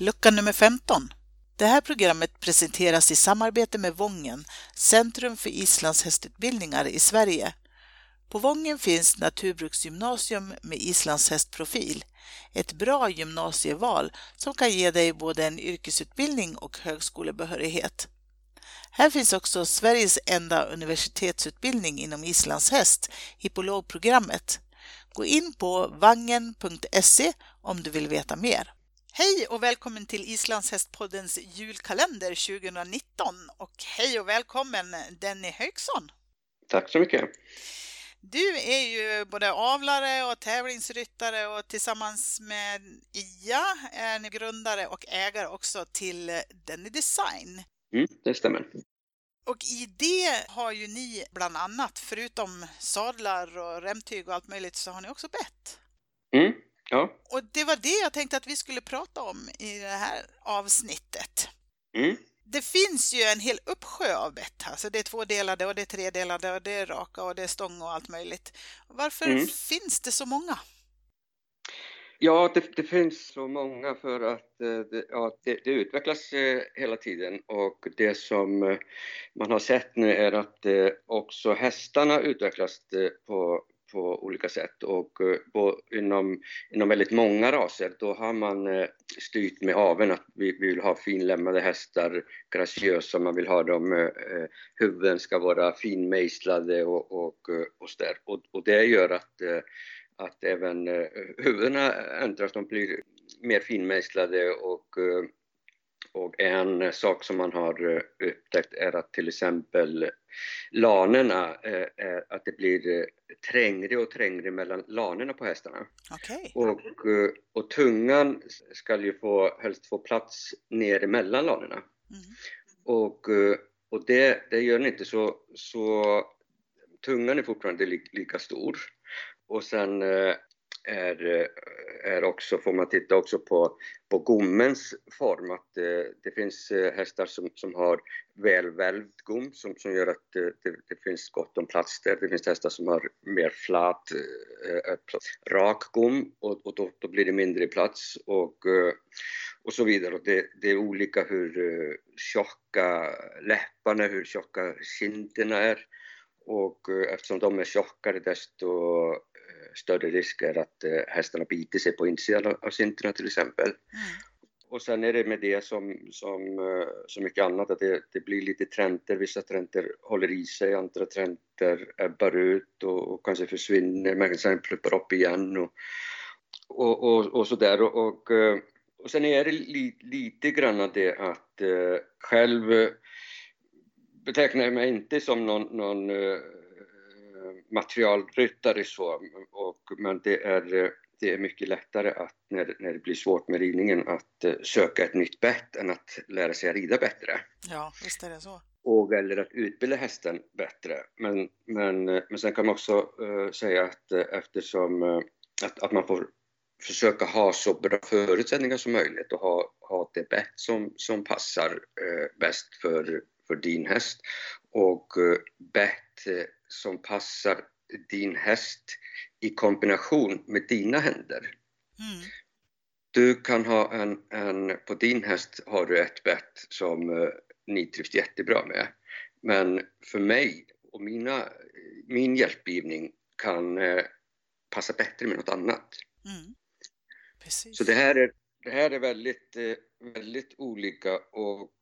Lucka nummer 15. Det här programmet presenteras i samarbete med Vången, Centrum för islandshästutbildningar i Sverige. På Vången finns naturbruksgymnasium med islandshästprofil. Ett bra gymnasieval som kan ge dig både en yrkesutbildning och högskolebehörighet. Här finns också Sveriges enda universitetsutbildning inom islandshäst, hippologprogrammet. Gå in på vangen.se om du vill veta mer. Hej och välkommen till Islandshästpoddens julkalender 2019 och hej och välkommen Denny Högson. Tack så mycket. Du är ju både avlare och tävlingsryttare och tillsammans med Ia är ni grundare och ägare också till Denny Design. Mm, det stämmer. Och i det har ju ni bland annat, förutom sadlar och remtyg och allt möjligt, så har ni också bett. Mm, ja. Och det var det jag tänkte att vi skulle prata om i det här avsnittet. Mm. Det finns ju en hel uppsjö av bett. Alltså det är tvådelade och det är tredelade och det är raka och det är stång och allt möjligt. Varför Mm. finns det så många? Ja, det, det finns så många för att eh, det, ja, det, det utvecklas eh, hela tiden och det som eh, man har sett nu är att också hästarna utvecklas på, på olika sätt och eh, på, inom, inom väldigt många raser då har man eh, styrt med aveln att vi, vi vill ha finlämmade hästar, graciösa, man vill ha dem, eh, eh huvuden ska vara finmejslade och, och, och, så där. och, och det gör att att även huvudena ändras, de blir mer finmejslade och, och en sak som man har upptäckt är att till exempel lanerna, eh, är att det blir eh, trängre och trängre mellan lanerna på hästarna. Okej. Och, eh, och tungan ska ju få, helst få plats ner mellan lanerna. Mm. Och, eh, och det, det gör den inte så, så tungan är fortfarande li, lika stor. Och sen eh, är, är också, får man titta också på, på gommens form, att eh, det finns eh, hästar som, som har välvälvd gom som, som gör att eh, det, det finns gott om plats där. Det finns hästar som har mer flat, eh, rak gom och, och då, då blir det mindre plats och, eh, och så vidare. Och det, det är olika hur eh, tjocka läpparna, hur tjocka kinderna är och eh, eftersom de är tjockare desto större risk är att eh, hästarna biter sig på insidan av- kinderna till exempel. Mm. Och sen är det med det som, som eh, så mycket annat att det, det blir lite trender, vissa trender håller i sig, andra trender ebbar ut och, och kanske försvinner men sen pluppar upp igen och, och, och, och sådär. Och, och, eh, och sen är det li, lite grann det att själv betecknar jag mig inte som någon, någon materialryttare så, och, men det är, det är mycket lättare att när, när det blir svårt med ridningen att eh, söka ett nytt bett än att lära sig att rida bättre. Ja, visst är det så. Och eller att utbilda hästen bättre. Men, men, eh, men sen kan man också eh, säga att eh, eftersom eh, att, att man får försöka ha så bra förutsättningar som möjligt och ha, ha det bett som, som passar bäst för, för din häst och bett som passar din häst i kombination med dina händer. Mm. Du kan ha en, en, på din häst har du ett bett som eh, ni trivs jättebra med. Men för mig och mina, min hjälpgivning kan eh, passa bättre med något annat. Mm. Så det här är, det här är väldigt, eh, väldigt olika och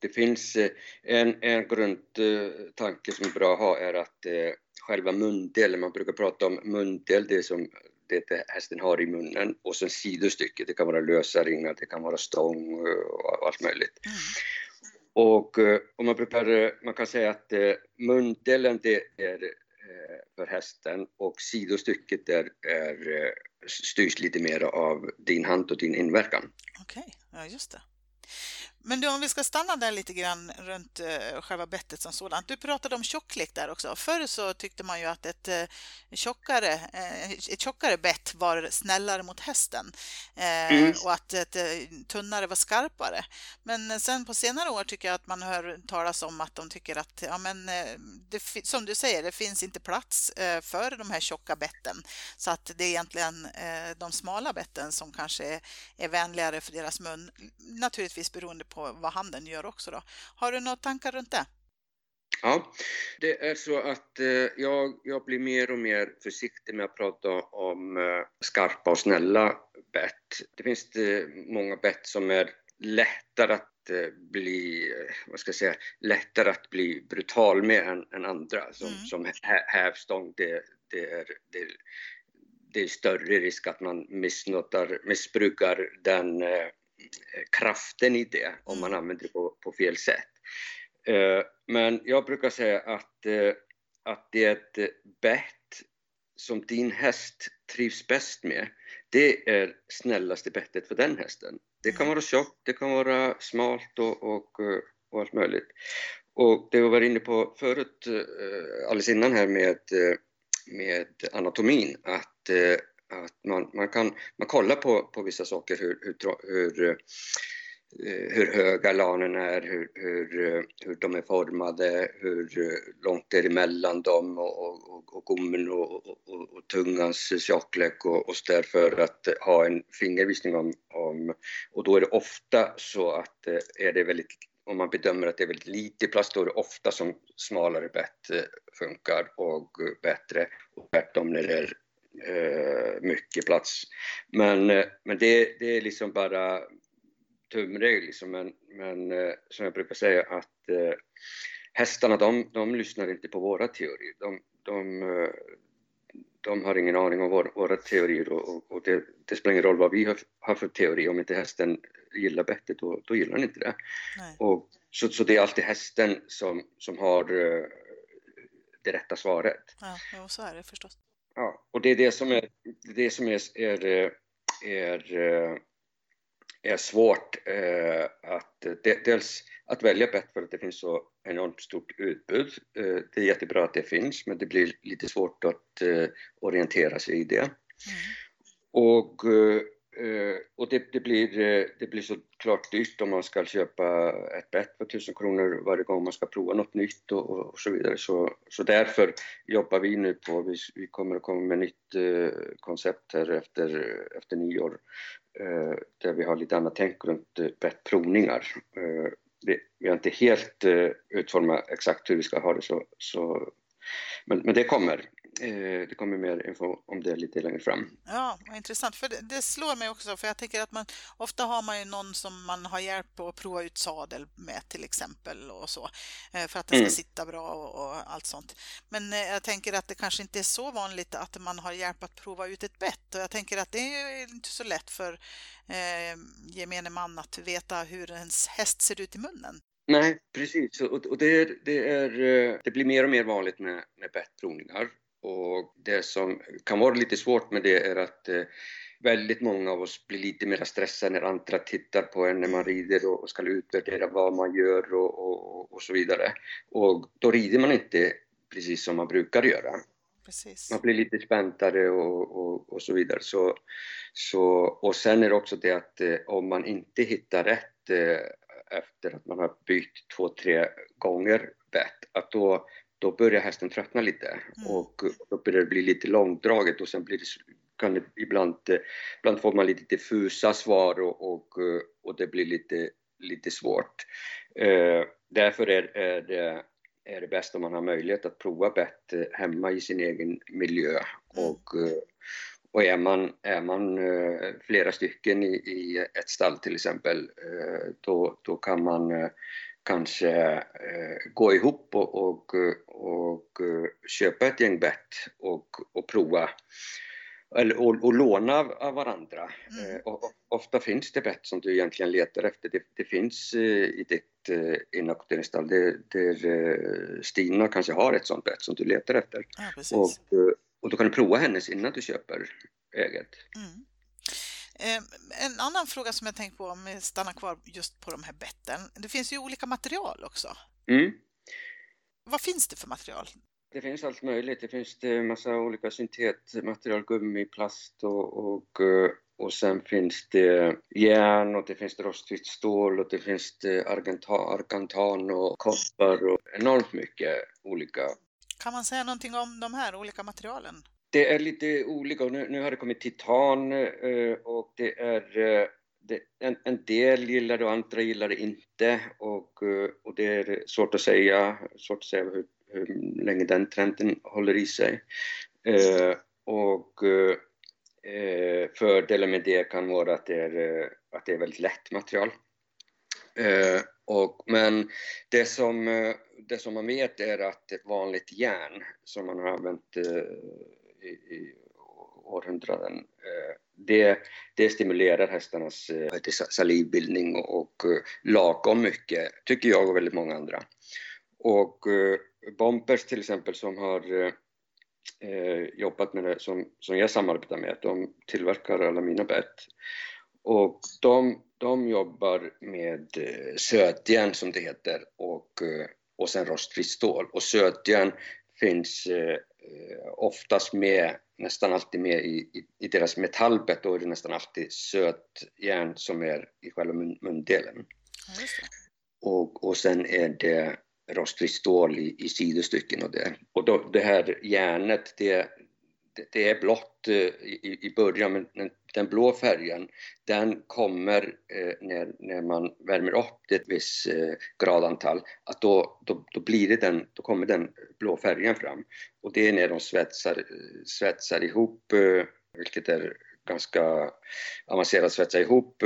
det finns eh, en, en grundtanke som är bra att ha är att eh, själva mundelen, man brukar prata om mundel, det som det hästen har i munnen och sen sidostycket, det kan vara lösa ringar, det kan vara stång eh, och allt möjligt. Mm. Och, eh, och man, brukar, eh, man kan säga att eh, mundelen det är eh, för hästen och sidostycket är, är, eh, styrs lite mer av din hand och din inverkan. Okej, ja just det. Men du, om vi ska stanna där lite grann runt uh, själva bettet som sådant. Du pratade om tjocklek där också. Förr så tyckte man ju att ett, uh, tjockare, uh, ett tjockare bett var snällare mot hästen mm. och att ett tunnare var skarpare. Men sen på senare år tycker jag att man hör talas om att de tycker att, ja men det, som du säger, det finns inte plats för de här tjocka betten. Så att det är egentligen de smala betten som kanske är, är vänligare för deras mun. Naturligtvis beroende på vad handeln gör också. Då. Har du några tankar runt det? Ja, det är så att eh, jag, jag blir mer och mer försiktig med att prata om eh, skarpa och snälla bett. Det finns eh, många bett som är lättare att bli, vad ska jag säga, lättare att bli brutal med än, än andra. Som, mm. som hävstång, det, det, är, det, det är större risk att man missnotar, missbrukar den kraften i det om man mm. använder det på, på fel sätt. Eh, men jag brukar säga att, eh, att det är ett bett som din häst trivs bäst med, det är snällaste bettet för den hästen. Det kan mm. vara tjockt, det kan vara smalt och, och, och allt möjligt. Och det vi var inne på förut, alldeles innan här med, med anatomin, att att man, man kan man kollar på, på vissa saker, hur, hur, hur, eh, hur höga lanen är, hur, hur, eh, hur de är formade, hur eh, långt det är emellan dem och, och, och gommen och, och, och tungans tjocklek och, och så där för att ha en fingervisning om, om... Och då är det ofta så att är det väldigt om man bedömer att det är väldigt lite plast, då är det ofta som smalare bett funkar och bättre. Och tvärtom när det är mycket plats. Men, eh, men det, det är liksom bara tumregel liksom. Men, men eh, som jag brukar säga att eh, hästarna de, de lyssnar inte på våra teorier. De, de, eh, de har ingen aning om vår, våra teorier och, och det, det, spelar ingen roll vad vi har, har för teori. Om inte hästen gillar bettet, då, då gillar den inte det. Och, så, så det är alltid hästen som, som har det rätta svaret. Ja, så är det förstås. Ja, och det är det som är, det som är, är, är, är svårt eh, att dels att välja bett för att det finns så enormt stort utbud. Eh, det är jättebra att det finns men det blir lite svårt att eh, orientera sig i det. Mm. Och Eh, och det, det, blir, eh, det blir såklart dyrt om man ska köpa ett bett för 1000 kronor varje gång man ska prova något nytt och, och, så vidare. Så, så därför jobbar vi nu på, vi, vi kommer att komma med nytt eh, koncept här efter, efter nyår eh, där vi har lite annat tänk runt eh, bettprovningar. Eh, vi, vi har inte helt eh, utformat exakt hur vi ska ha det så, så men, men det kommer. Eh, det kommer mer info om det lite längre fram. Ja, vad intressant. För det, det, slår mig också, för jag tänker att man ofta har man ju någon som man har hjälp att prova ut sadel med till exempel och så, eh, för att den ska mm. sitta bra och, och, allt sånt. Men eh, jag tänker att det kanske inte är så vanligt att man har hjälp att prova ut ett bett och jag tänker att det är inte så lätt för eh, gemene man att veta hur ens häst ser ut i munnen. Nej, precis. Och, och det, är, det, är, det blir mer och mer vanligt med, med bettprovningar och det som kan vara lite svårt med det är att eh, väldigt många av oss blir lite mer stressade när andra tittar på en när man rider och ska utvärdera vad man gör och, och, och så vidare. Och då rider man inte precis som man brukar göra. Precis. Man blir lite späntare och, och, och, så vidare. Så, så, och sen är det också det att eh, om man inte hittar rätt eh, efter att man har bytt två, tre gånger bett, att då då börjar hästen tröttna lite mm. och då börjar det bli lite långdraget och sen blir det, kan det ibland, ibland får man lite diffusa svar och, och, och det blir lite, lite svårt. Eh, därför är, är, det, är det bäst om man har möjlighet att prova bett hemma i sin egen miljö mm. och, och är man, är man eh, flera stycken i, i ett stall till exempel, eh, då, då kan man kanske eh, gå ihop och, och, och, eh, köpa ett gäng bett och, och prova eller, och, och låna av varandra. Mm. Eh, och, ofta finns det bett som du egentligen letar efter. Det, det finns eh, i ditt eh, inackorderingsstall där, där eh, Stina kanske har ett sånt bett som du letar efter. Ja, och, och då kan du prova hennes innan du köper eget. Mm. Ehm, en annan fråga som jag tänkt på om vi stannar kvar just på de här betten. Det finns ju olika material också. Mm. Vad finns det för material? Det finns allt möjligt. Det finns en massa olika syntetmaterial, gummi, plast och, och, eh, och sen finns det järn och det finns det rostfritt stål och det finns det argantan och koppar och enormt mycket olika. Kan man säga någonting om de här olika materialen? Det är lite olika. Nu, nu har det kommit titan eh, och det är eh, det, en, en, del gillar det och andra gillar det inte och, eh, och det är svårt att säga, svårt att säga hur, hur länge den trenden håller i sig. Eh, och eh, fördelen med det kan vara att det är, att det är väldigt lätt material. Eh, och, men det som, det som man vet är att ett vanligt järn som man har använt i, i århundraden, eh, det, det stimulerar hästarnas eh, salivbildning och, eh, lagom mycket, tycker jag och väldigt många andra. Och Bompers till exempel som har jobbat med det, som, som jag samarbetar med, de tillverkar alla mina bett. Och de, de jobbar med sötjärn som det heter och, och sen rostfritt stål. Och sötjärn finns oftast med, nästan alltid med i, i, i deras metallbett, då är det nästan alltid sötjärn som är i själva mun, mundelen. Ja, och, och sen är det rostfritt stål i, i sidostycken och det. Och då, det här järnet, det, det, är blått eh, i, i början, men den, blå färgen, den kommer eh, när, när man värmer upp det ett visst eh, gradantal, att då, då, då, blir det den, då kommer den blå färgen fram. Och det är när de svetsar, svetsar ihop, vilket är ganska avancerat svetsa ihop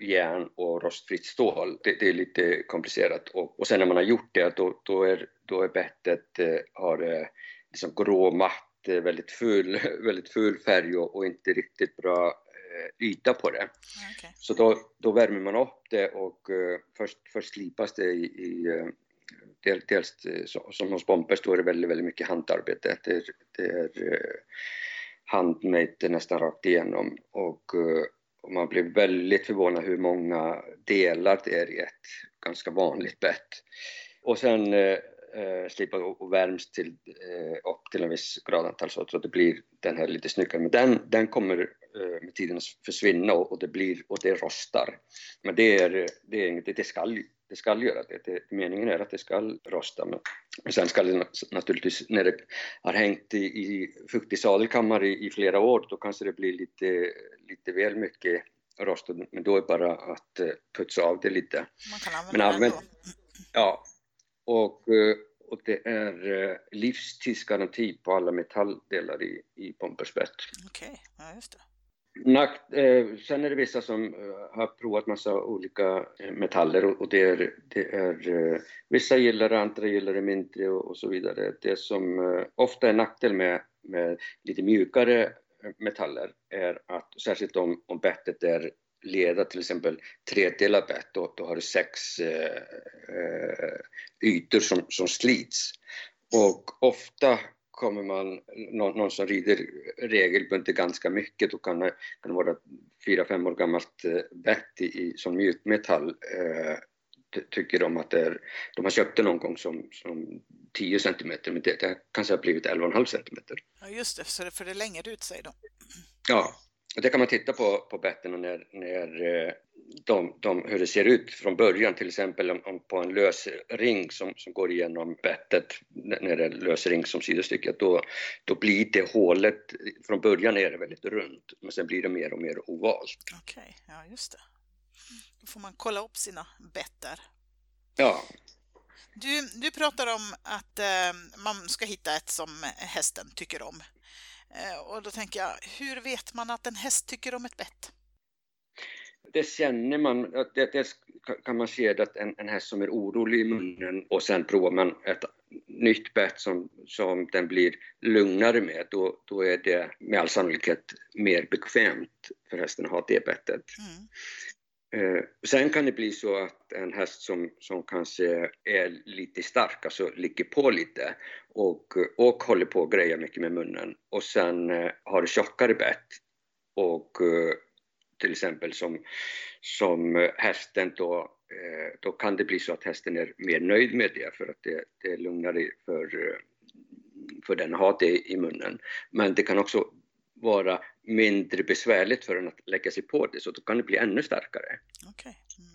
järn och rostfritt stål. Det, det är lite komplicerat och, och, sen när man har gjort det då, då är, då är bettet har liksom grå matt, väldigt full, väldigt full färg och, och inte riktigt bra yta på det. Okay. Så då, då värmer man upp det och uh, först, först slipas det i, i uh, del, dels som hos Bompers då är det väldigt, väldigt mycket handarbete. Det, det är uh, handmade nästan rakt igenom och, eh, och man blir väldigt förvånad hur många delar det är i ett ganska vanligt bett. Och sen eh, eh slipar och värms till, eh, upp till en viss gradantal så att det blir den här lite snyggare. Men den, den kommer eh, med tiden att försvinna och, och, det blir, och det rostar. Men det är, det är inget, det skall det ska göra det. det. Meningen är att det ska rosta. Men, sen ska det naturligtvis, när det har hängt i, i fuktig sadelkammare i, i, flera år, då kanske det blir lite, lite väl mycket rost. Men då är det bara att uh, putsa av det lite. Man kan använda men använd, det Ja, och, uh, och det är uh, livstidsgaranti på alla metalldelar i, i Pompersbett. Okej, okay. ja just det. Nakt, eh, sen är det vissa som eh, har provat massa olika eh, metaller och, det är, det är eh, vissa gillar det, andra gillar det mindre och, och så vidare. Det som eh, ofta är nackdel med, med lite mjukare eh, metaller är att, särskilt om, om bettet är leda till exempel tredelat bett, då, då har du sex ytor som, som slits. Och ofta kommer man, någon, någon som rider regelbundet ganska mycket, då kan det, kan vara fyra, fem år gammalt eh, bett i, i, som mjukmetall eh, tycker de att det är, de har köpt det någon gång som, som 10 centimeter, men det, det kanske har blivit 11,5 centimeter. Ja just det, så det, för det längre ut sig då? Ja, det kan man titta på, på betten när, när eh, de, de, hur det ser ut från början, till exempel om, på en lös ring som, som går igenom bettet, när det är lös ring som sidostycke, då, då blir det hålet, från början är det väldigt runt, men sen blir det mer och mer ovalt. Okej, okay, ja just det. Då får man kolla upp sina bett där. Ja. Du, du pratar om att eh, man ska hitta ett som hästen tycker om. Eh, och då tänker jag, hur vet man att en häst tycker om ett bett? Det känner man, det, det kan man se att en, en häst som är orolig i munnen och sen provar man ett nytt bett som, som den blir lugnare med, då, då är det med all sannolikhet mer bekvämt för hästen att ha det bettet. Mm. Eh, sen kan det bli så att en häst som, som kanske är lite stark, alltså ligger på lite och, och håller på att greja mycket med munnen och sen eh, har tjockare bett och eh, till exempel som, som hästen då, eh, då kan det bli så att hästen är mer nöjd med det för att det, det är lugnare för, eh, för den att ha det i munnen. Men det kan också vara mindre besvärligt för den att lägga sig på det, så då kan det bli ännu starkare. Okay. Mm.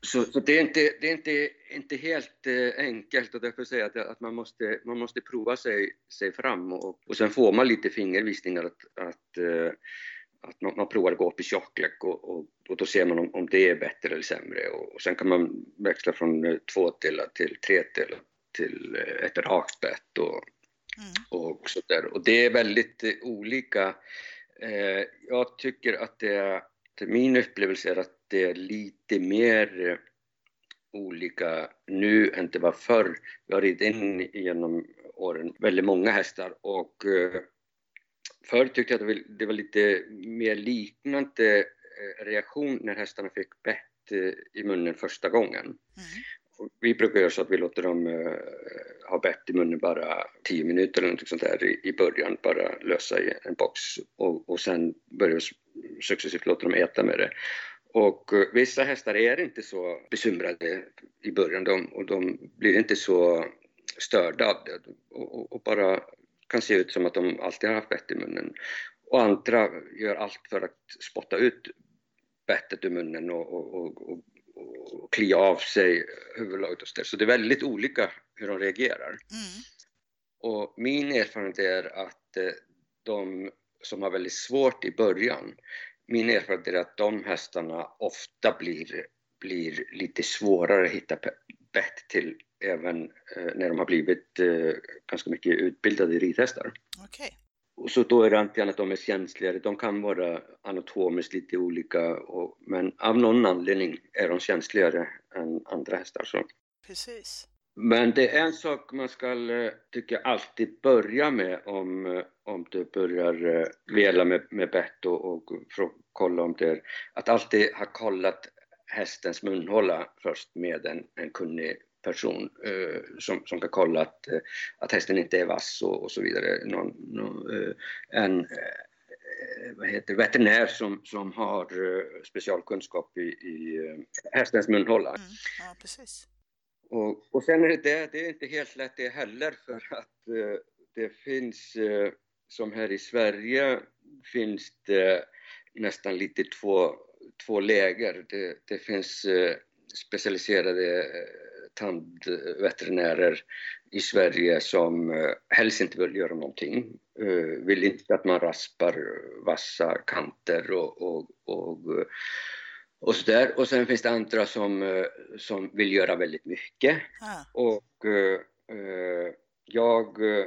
Så, så, det är, inte, det är inte, inte helt eh, enkelt och därför säger jag att, att man, måste, man måste prova sig, sig fram och, och sen får man lite fingervisningar att, att, eh, att man, man provar att gå upp i tjocklek och, och, och, då ser man om, om det är bättre eller sämre och, och sen kan man växla från eh, två till, till tre till, till ett rakt bett och, mm. och så där. Och det är väldigt eh, olika. Eh, jag tycker att det är, min upplevelse är att det är lite mer eh, olika nu än det var förr. Jag har ridit in genom åren väldigt många hästar och förr tyckte jag att det var lite mer liknande reaktion när hästarna fick bett i munnen första gången. Mm. Vi brukar göra så att vi låter dem eh, ha bett i munnen bara 10 minuter eller något sånt där i, början, bara lösa i en box och, och sen börja successivt låta dem äta med det. Och eh, vissa hästar är inte så bekymrade i början de, och de blir inte så störda av det och, och, bara kan se ut som att de alltid har haft bett i munnen. Och andra gör allt för att spotta ut bettet ur munnen och, och, och, och klia av sig huvudlaget och så, så det är väldigt olika hur de reagerar. Mm. Och min erfarenhet är att eh, de som har väldigt svårt i början min erfarenhet är att de hästarna ofta blir, blir lite svårare att hitta bett till även eh, när de har blivit eh, ganska mycket utbildade ridhästar. Okay. Och så då är det antingen att de är känsligare, de kan vara anatomiskt lite olika, och, men av någon anledning är de känsligare än andra hästar. Så. Precis. Men det är en sak man ska, eh, tycker jag, alltid börja med om, eh, om du börjar eh, vela med, med bett och, och kolla om det är, att alltid ha kollat hästens munhåla först med en, en kunnig person eh, som, som kan kolla att, att hästen inte är vass och, och så vidare. Någon, någon, eh, en eh, vad heter, veterinär som, som har specialkunskap i, i hästens munhåla. Mm, ja, precis. Och, och sen är det, det, det är inte helt lätt det heller för att eh, det finns, eh, som här i Sverige, finns det nästan lite två, två läger. Det, det finns eh, specialiserade eh, tandveterinärer i Sverige som eh, helst inte vill göra någonting. Eh, vill inte att man raspar vassa kanter och, och, och och så där. Och sen finns det andra som, eh, som vill göra väldigt mycket. Ah. Och eh, eh jag eh,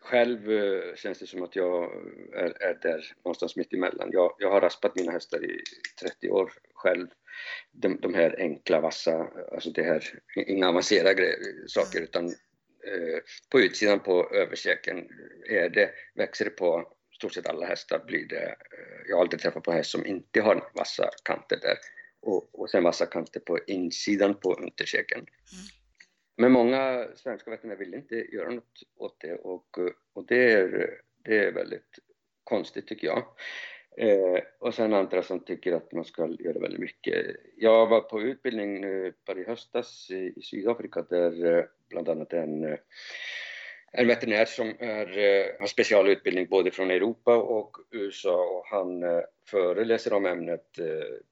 själv känns det som att jag är, är där någonstans mitt emellan. Jag, jag har raspat mina hästar i 30 år själv. De, de här enkla, vassa, alltså det här, inga avancerade saker mm. utan eh, på utsidan på översäken är det, växer det på stort sett alla hästar blir det, eh, jag har aldrig träffat på häst som inte har vassa kanter där. Och, och sen vassa kanter på insidan på underkäken. Mm. Men många svenska veterinärer vill inte göra något åt det och, och det, är, det är väldigt konstigt tycker jag. Eh, och sen andra som tycker att man ska göra väldigt mycket. Jag var på utbildning nu i höstas i, i Sydafrika där eh, bland annat en eh, en veterinär som är, eh, har specialutbildning både från Europa och USA och han eh, föreläser om ämnet eh,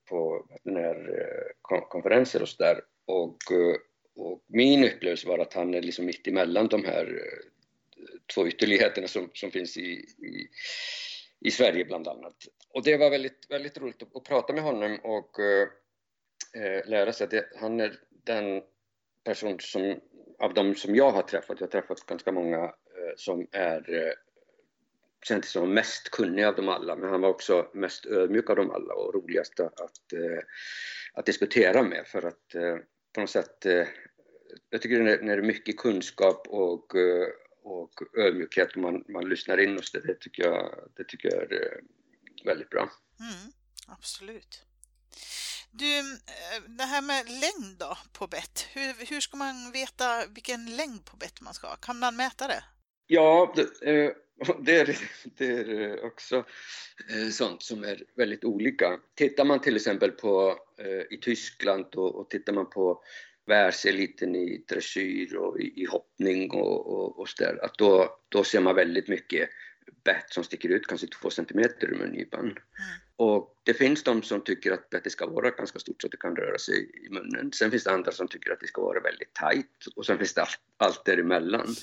på veterinärkonferenser eh, och sådär. Och, eh, och min upplevelse var att han är liksom mitt emellan de här två ytterligheterna som, som finns i, i, i Sverige bland annat. Och det var väldigt, väldigt roligt att, att prata med honom och eh, eh lära sig att det, han är den person som av de som jag har träffat, jag har träffat ganska många eh, som är eh, känns som mest kunnig av dem alla, men han var också mest ödmjuk av dem alla och roligast att, eh, att diskutera med för att eh, på något sätt, eh, jag tycker när, när det är mycket kunskap och, och ödmjukhet man, man lyssnar in oss det, det tycker jag, det tycker jag är väldigt bra. Mm, absolut. Du, eh, det här med längd då på bett. Hur, hur ska man veta vilken längd på bett man ska ha? Kan man mäta det? Ja, det, eh, det, är, det är också eh, sånt som är väldigt olika. Tittar man till exempel på i Tyskland och, och tittar man på världseliten i dressyr och i, i hoppning och, och, och så där, att då, då ser man väldigt mycket bett som sticker ut kanske två centimeter ur mungipan. Mm. Och det finns de som tycker att bettet ska vara ganska stort så att det kan röra sig i munnen. Sen finns det andra som tycker att det ska vara väldigt tajt och sen finns det allt, allt däremellan. Mm.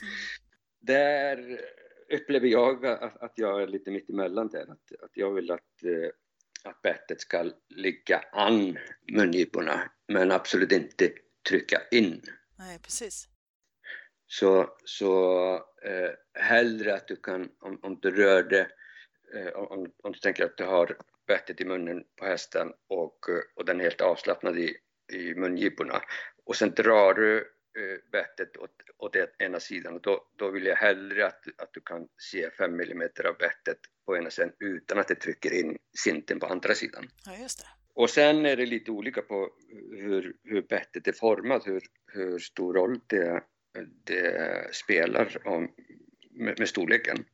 Där upplever jag att, att jag är lite mitt emellan där, att, att jag vill att, eh, att bettet ska ligga an mungiporna men absolut inte trycka in. Nej, precis. Så, så eh, hellre att du kan, om, om du rör det, eh, om, om du tänker att du har bettet i munnen på hästen och, och den är helt avslappnad i, i mungiporna och sen drar du eh, bettet åt, åt ena sidan och då, då vill jag hellre att, att du kan se 5 mm av bettet på ena sidan utan att det trycker in sinten på andra sidan. Ja, just det. Och sen är det lite olika på hur, hur bettet är format, hur, hur stor roll det det spelar om, med, med storleken.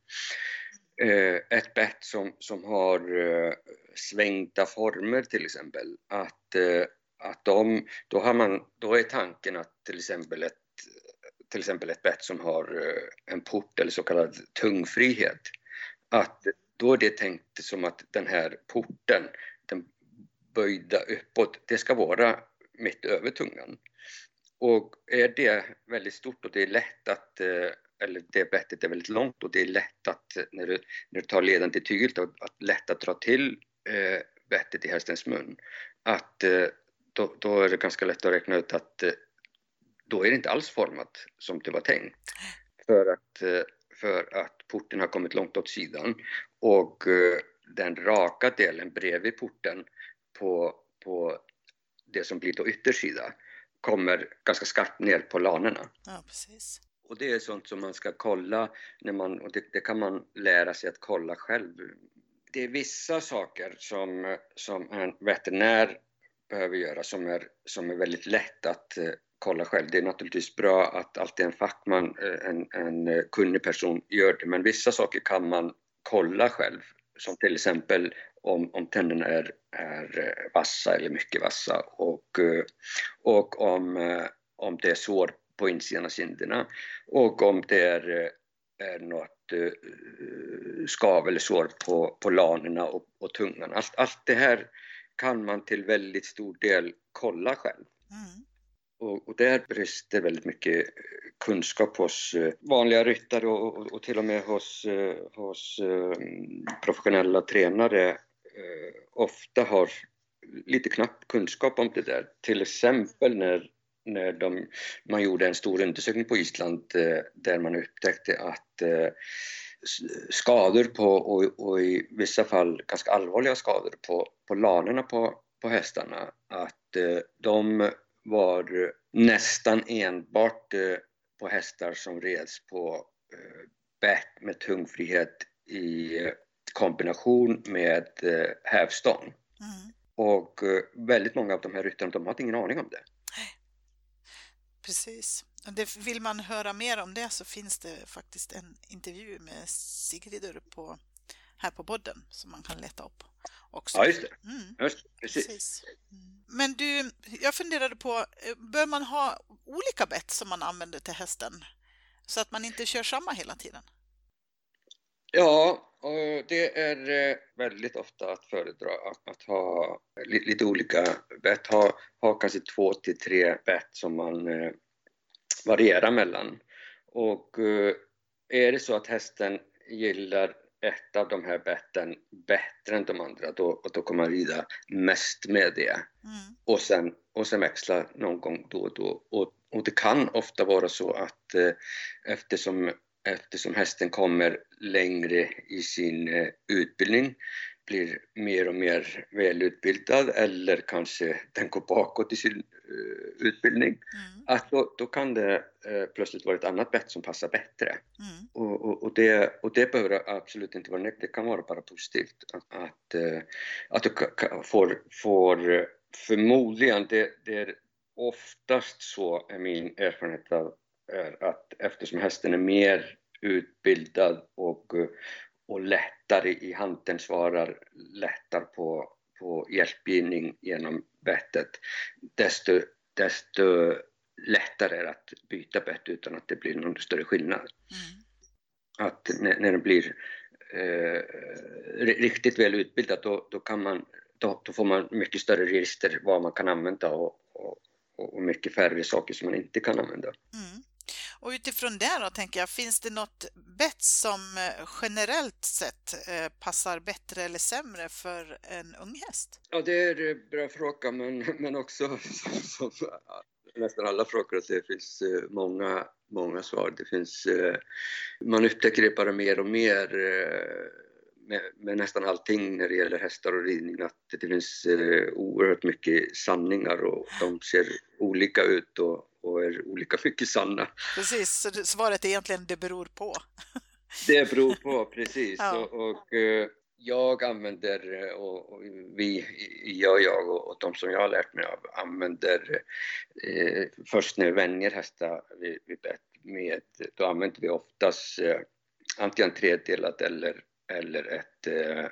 Eh, ett bett som, som har eh, svängda former till exempel, att, eh, att de, då, har man, då är tanken att till exempel ett, till exempel ett bett som har eh, en port eller så kallad tungfrihet, att då är det tänkt som att den här porten, den böjda uppåt, det ska vara mitt över tungan. Och är det väldigt stort och det är lätt att, eh, eller det bettet är väldigt långt och det är lätt att, när du, när du tar leden till tyget, att lätt att dra till eh, bettet i hästens mun, att eh, då, då, är det ganska lätt att räkna ut att eh, då är det inte alls format som det var tänkt. För att, för att porten har kommit långt åt sidan och den raka delen bredvid porten på, på det som blir då yttersida kommer ganska skarpt ner på lanerna. Ja, precis. Och det är sånt som man ska kolla, när man, och det, det, kan man lära sig att kolla själv. Det är vissa saker som, som en veterinär behöver göra som är, som är väldigt lätt att eh, kolla själv. Det är naturligtvis bra att alltid en fackman, eh, en, en kunnig person gör det, men vissa saker kan man kolla själv. Som till exempel om, om tänderna är, är eh, vassa eller mycket vassa och, eh, och om, eh, om det är sår på insidan av kinderna och om det är, är något skav eller sår på, på lanerna och, och tungan. Allt, allt det här kan man till väldigt stor del kolla själv. Mm. Och, och där brister väldigt mycket kunskap hos vanliga ryttare och, och, och till och med hos, hos professionella tränare Eh, ofta har lite knapp kunskap om det där. Till exempel när, när de, man gjorde en stor undersökning på Island eh, där man upptäckte att eh, skador på, och, och, i vissa fall ganska allvarliga skador på, på lanerna på, på hästarna, att eh, de var nästan enbart eh, på hästar som reds på eh, bett med tungfrihet i eh, kombination med eh, hävstång. Mm. Och eh, väldigt många av de här ryttarna, de hade ingen aning om det. Precis. Det, vill man höra mer om det så finns det faktiskt en intervju med Sigridur på, här på podden som man kan leta upp. Också. Ja, just det. Mm. Just, precis. precis. Mm. Men du, jag funderade på, eh, bör man ha olika bett som man använder till hästen? Så att man inte kör samma hela tiden? Ja, och det är eh, väldigt ofta att föredra att, ha lite, olika bett. Ha, ha kanske två till tre bett som man eh, varierar mellan. Och eh, är det så att hästen gillar ett av de här betten bättre än de andra, då, då kommer man rida mest med det. Mm. Och, sen, och sen växla någon gång då och då. Och, och det kan ofta vara så att eh, eftersom eftersom hästen kommer längre i sin eh, utbildning, blir mer och mer välutbildad eller kanske den går bakåt i sin uh, utbildning, mm. att då, då, kan det uh, plötsligt vara ett annat bett som passar bättre. Mm. Och, och, och, det, och det behöver absolut inte vara negativt, det kan vara bara positivt. Att, att, att du får, får förmodligen, det, det är oftast så, är min erfarenhet av är att eftersom hästen är mer utbildad och, och lättare i handen svarar lättare på, på hjälpgivning genom bettet, desto, desto lättare är det att byta bett utan att det blir någon större skillnad. Mm. Att när, när den blir eh, riktigt väl utbildad då, då, kan man, då, då, får man mycket större register vad man kan använda och, och, och mycket färre saker som man inte kan använda. Mm. Och utifrån det då tänker jag, finns det något bett som eh, generellt sett eh, passar bättre eller sämre för en ung häst? Ja, det är en bra fråga, men, men också som, nästan alla frågor att det finns eh, många, många svar. Det finns, man upptäcker det bara mer och mer med, med, nästan allting när det gäller hästar och ridning att det finns oerhört mycket sanningar och de ser olika ut och, och är olika mycket sanna. Precis, så svaret är egentligen det beror på. det beror på, precis. ja. och, och, eh, jag använder, eh, och, vi, jag, jag och, och de som jag har lärt mig av, använder eh, först när vi vänjer hästar vid, vid bett med, då använder vi oftast eh, antingen tredelat eller, eller ett, eh,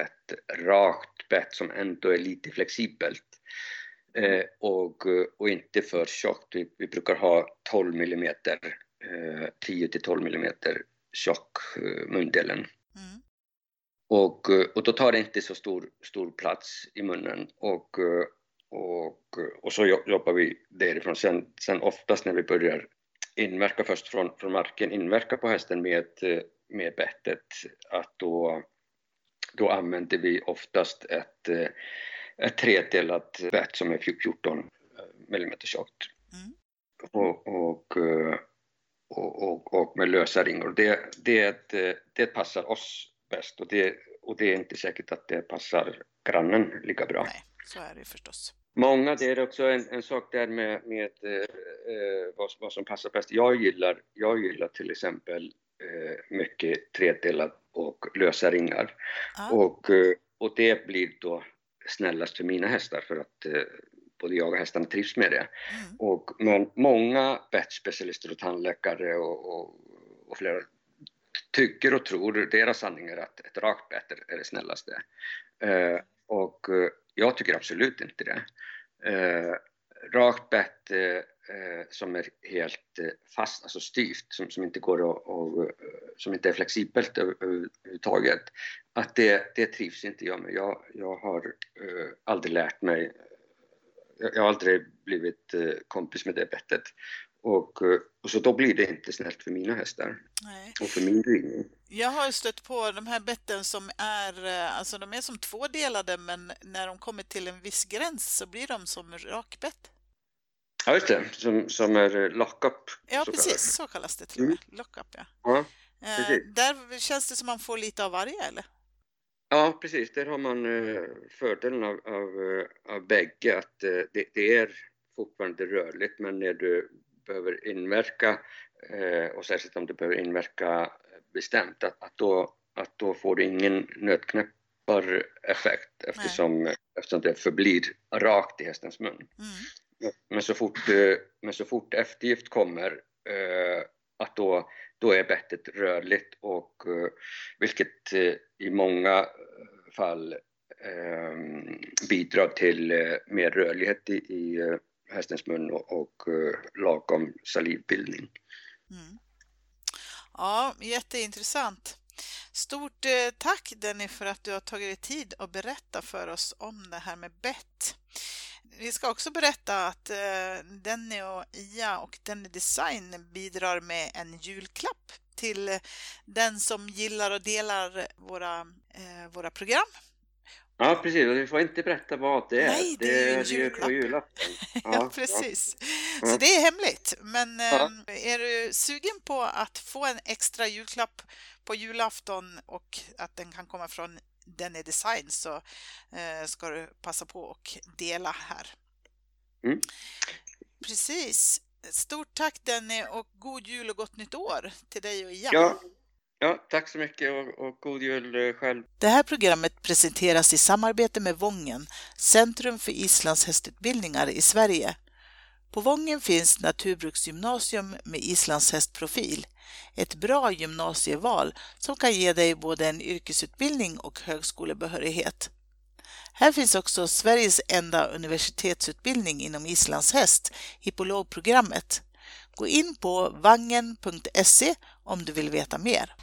ett rakt bett som ändå är lite flexibelt. Eh, och, och inte för tjockt. Vi, vi brukar ha 12 mm, eh, 10 till 12 mm tjock eh, mundelen. Mm. Och, och då tar det inte så stor, stor plats i munnen och, och, och så jobbar vi därifrån. Sen, sen oftast när vi börjar inverka först från, från marken, inverka på hästen med, med bettet, att då, då använder vi oftast ett ett tredelat bett som är 14 mm tjockt. Mm. Och, och, och, och, med lösa ringor. Det, det, det passar oss bäst och det, och det är inte säkert att det passar grannen lika bra. Nej, så är det förstås. Många, det är också en, en sak där med, med eh, vad, vad, som passar bäst. Jag gillar, jag gillar till exempel eh, mycket tredelat och lösa ringar. Ah. Och, och det blir då snällast för mina hästar för att eh, både jag och hästarna trivs med det. Mm. Och, men många bettspecialister och tandläkare och, och, och, flera tycker och tror, deras sanning är att ett rakt bett är det snällaste. Eh, och eh, jag tycker absolut inte det. Eh, rakt bett eh, eh, som är helt eh, fast, alltså styvt, som, som inte går att, och, eh, som inte är flexibelt överhuvudtaget, att det, det trivs inte jag med. Jag, jag har eh, aldrig lärt mig, jag har aldrig blivit eh, kompis med det bettet. Och, och, så då blir det inte snällt för mina hästar Nej. och för min ridning. Jag har stött på de här betten som är, alltså de är som tvådelade men när de kommer till en viss gräns så blir de som rakbett. Ja, just det, som, som är lock-up. Ja, så precis, kallas. så kallas det till och med. Mm. Lock-up, ja. ja eh, där känns det som man får lite av varje, eller? Ja, precis. Där har man eh, fördelen av, av, eh, av bägge, att eh, det, det, är fortfarande rörligt, men när du behöver inverka, eh, och särskilt om du behöver inverka bestämt, att, att, då, att då får du ingen nötknäppareffekt eftersom, eftersom det förblir rakt i hästens mun. Mm. Men så fort, eh, men så fort eftergift kommer, eh, att då, då är bettet rörligt och vilket i många fall bidrar till mer rörlighet i, i hästens mun och, och eh, lagom salivbildning. Mm. Ja, jätteintressant. Stort eh, tack Denny för att du har tagit dig tid att berätta för oss om det här med bett. Vi ska också berätta att eh, Denny och Ia och Denny Design bidrar med en julklapp till den som gillar och delar våra, eh, våra program. Ja, precis. Och vi får inte berätta vad det är. Nej, det, det är ju en julklapp. julafton. Ja, ja, precis. Ja. Så det är hemligt. Men ja. Eh, är du sugen på att få en extra julklapp på julafton och att den kan komma från den är design så eh, ska du passa på och dela här. Mm. Precis. Stort tack Denny och god jul och gott nytt år till dig och Ia. Ja, ja tack så mycket och, och god jul eh, själv. Det här programmet presenteras i samarbete med Vången, Centrum för islandshästutbildningar i Sverige. På Vången finns naturbruksgymnasium med islandshästprofil Ett bra gymnasieval som kan ge dig både en yrkesutbildning och högskolebehörighet. Här finns också Sveriges enda universitetsutbildning inom islandshäst, hippologprogrammet. Gå in på vangen.se om du vill veta mer.